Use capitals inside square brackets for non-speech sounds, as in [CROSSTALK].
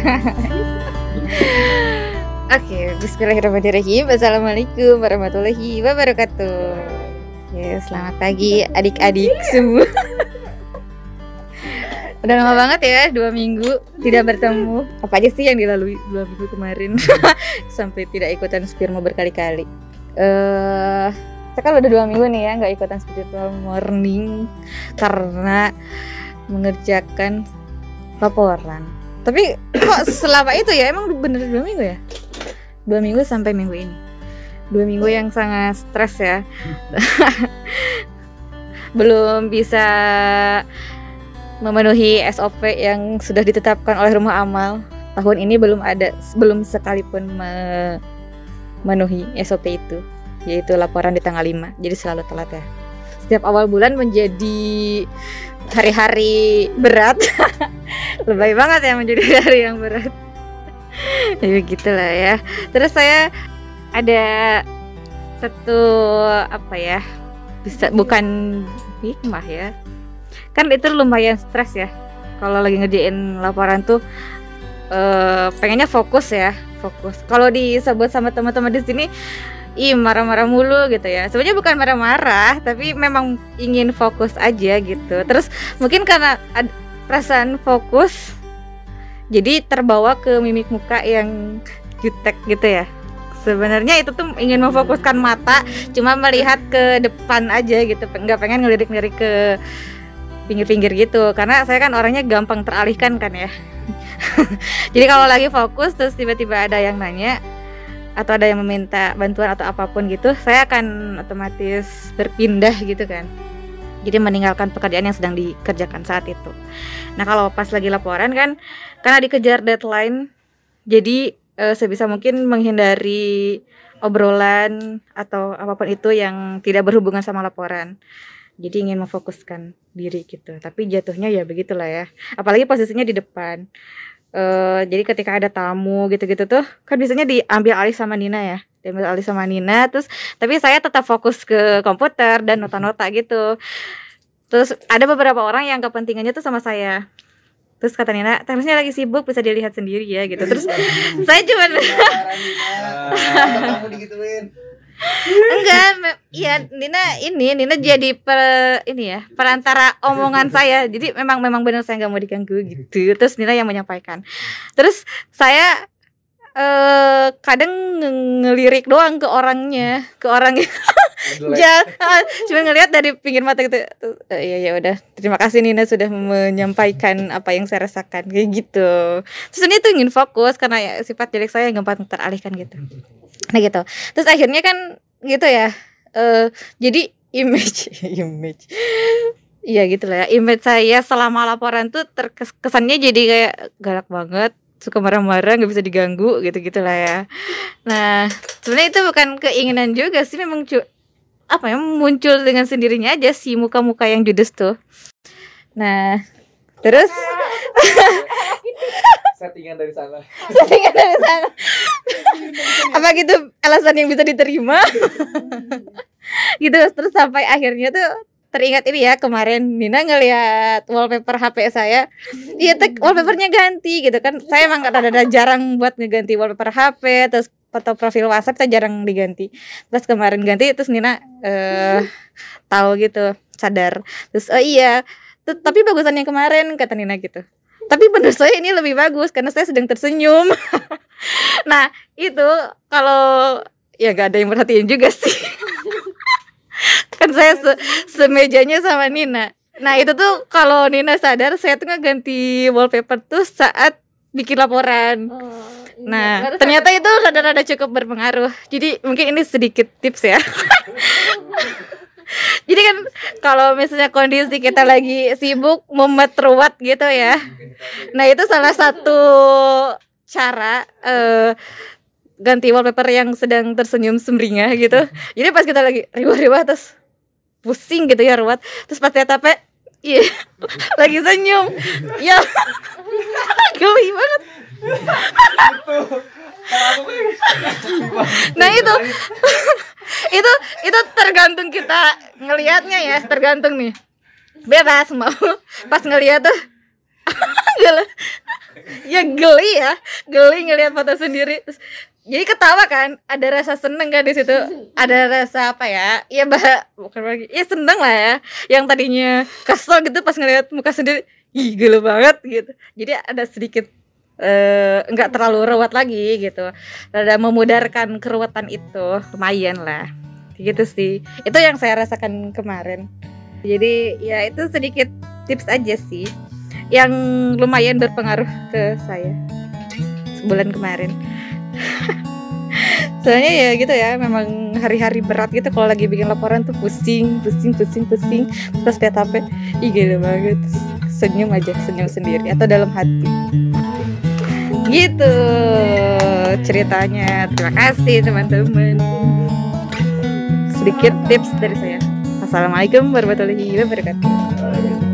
[LAUGHS] Oke, Bismillahirrahmanirrahim. Assalamualaikum warahmatullahi wabarakatuh. Ya, selamat pagi adik-adik semua. Udah lama banget ya, dua minggu tidak bertemu. Apa aja sih yang dilalui dua minggu kemarin [LAUGHS] sampai tidak ikutan spirmo berkali-kali. Eh, saya kan udah dua minggu nih ya nggak ikutan spiritual morning karena mengerjakan laporan. Tapi kok selama itu ya emang bener dua minggu ya? Dua minggu sampai minggu ini. Dua minggu yang sangat stres ya. [LAUGHS] Belum bisa memenuhi SOP yang sudah ditetapkan oleh rumah amal. Tahun ini belum ada belum sekalipun memenuhi SOP itu, yaitu laporan di tanggal 5. Jadi selalu telat ya. Setiap awal bulan menjadi hari-hari berat. [LAUGHS] Lebay banget ya menjadi hari yang berat. [LAUGHS] Ya begitulah ya. Terus saya ada satu apa ya bisa bukan hikmah ya. Kan itu lumayan stres ya. Kalau lagi ngerjain laporan tuh uh, pengennya fokus ya fokus. Kalau disebut sama teman-teman di sini ih marah-marah mulu gitu ya. Sebenarnya bukan marah-marah tapi memang ingin fokus aja gitu. Terus mungkin karena ada perasaan fokus jadi terbawa ke mimik muka yang jutek gitu ya. Sebenarnya itu tuh ingin memfokuskan mata cuma melihat ke depan aja gitu. Nggak pengen ngelirik-ngelirik ke pinggir-pinggir gitu. Karena saya kan orangnya gampang teralihkan kan ya. [LAUGHS] Jadi kalau lagi fokus terus tiba-tiba ada yang nanya atau ada yang meminta bantuan atau apa pun gitu, saya akan otomatis berpindah gitu kan. Jadi meninggalkan pekerjaan yang sedang dikerjakan saat itu. Nah kalau pas lagi laporan kan, karena dikejar deadline, jadi e, sebisa mungkin menghindari obrolan atau apa pun itu yang tidak berhubungan sama laporan. Jadi ingin memfokuskan diri gitu. Tapi jatuhnya ya begitulah ya. Apalagi posisinya di depan uh, jadi ketika ada tamu gitu-gitu tuh kan biasanya diambil alih sama Nina ya diambil alih sama Nina terus tapi saya tetap fokus ke komputer dan nota-nota gitu. Terus ada beberapa orang yang kepentingannya tuh sama saya. Terus kata Nina terusnya lagi sibuk bisa dilihat sendiri ya gitu. Terus [LAUGHS] saya cuma [LAUGHS] Enggak, iya Nina ini Nina jadi per ini ya perantara omongan [LAUGHS] saya. Jadi memang memang benar saya nggak mau diganggu gitu. Terus Nina yang menyampaikan. Terus saya eh kadang ngelirik doang ke orangnya, ke orangnya. Ja, cuma ngelihat dari pinggir mata gitu. Uh, iya ya udah. Terima kasih Nina sudah menyampaikan apa yang saya rasakan kayak gitu. Terus ini tuh ingin fokus karena ya sifat jelek saya gampang teralihkan gitu nah gitu terus akhirnya kan gitu ya uh, jadi image [LAUGHS] image Iya gitu lah ya Image saya selama laporan tuh terkesannya jadi kayak galak banget Suka marah-marah nggak bisa diganggu gitu-gitu lah ya Nah sebenarnya itu bukan keinginan juga sih Memang apa ya muncul dengan sendirinya aja si muka-muka yang judes tuh. Nah terus? [LAUGHS] Settingan dari sana. Settingan dari sana. Apa gitu alasan yang bisa diterima? [LAUGHS] Gitu terus sampai akhirnya tuh teringat ini ya kemarin Nina ngelihat wallpaper HP saya. Iya wallpapernya ganti gitu kan. Saya emang ada jarang buat ngeganti wallpaper HP terus foto profil WhatsApp saya jarang diganti. Terus kemarin ganti terus Nina uh, tahu gitu sadar. Terus oh iya tapi bagusan yang kemarin kata Nina gitu. Tapi menurut saya ini lebih bagus karena saya sedang tersenyum. [LAUGHS] Nah itu kalau ya gak ada yang perhatiin juga sih. [LAUGHS] Kan saya se semejanya sama Nina. Nah itu tuh kalau Nina sadar saya tuh ngeganti wallpaper tuh saat bikin laporan. Oh, iya. nah ternyata itu rada-rada cukup berpengaruh jadi mungkin ini sedikit tips ya [LAUGHS] Jadi kan kalau misalnya kondisi kita lagi sibuk mumet ruwet gitu ya. Nah, itu salah satu cara uh, ganti wallpaper yang sedang tersenyum sumringah gitu. Jadi pas kita lagi riwah-riwah terus pusing gitu ya ruwet. Terus pas lihat HP Iya, [LAUGHS] lagi senyum. Ya, [LAUGHS] geli banget. Nah itu. [LAUGHS] Itu itu tergantung kita ngelihatnya ya tergantung nih. Bebas mau pas ngelihat tuh [LAUGHS] ya geli ya. Geli ngelihat foto sendiri. Jadi ketawa kan ada rasa seneng kan di situ. Ada rasa apa ya? Ya bah bukan lagi. Ya seneng lah ya. Yang tadinya kesel gitu pas ngelihat muka sendiri ih gila banget gitu. Jadi ada sedikit eh, nggak terlalu ruwet lagi gitu. Ada memudarkan keruwetan itu. Lumayan lah. Gitu sih. Itu yang saya rasakan kemarin. Jadi ya itu sedikit tips aja sih yang lumayan berpengaruh ke saya sebulan kemarin. [LAUGHS] Soalnya ya gitu ya memang hari-hari berat gitu kalau lagi bikin laporan tuh pusing pusing pusing pusing. Terus lihat HP ih gila banget. Senyum aja senyum sendiri atau dalam hati gitu ceritanya. Terima kasih teman-teman. Sedikit tips dari saya. Assalamualaikum warahmatullahi wabarakatuh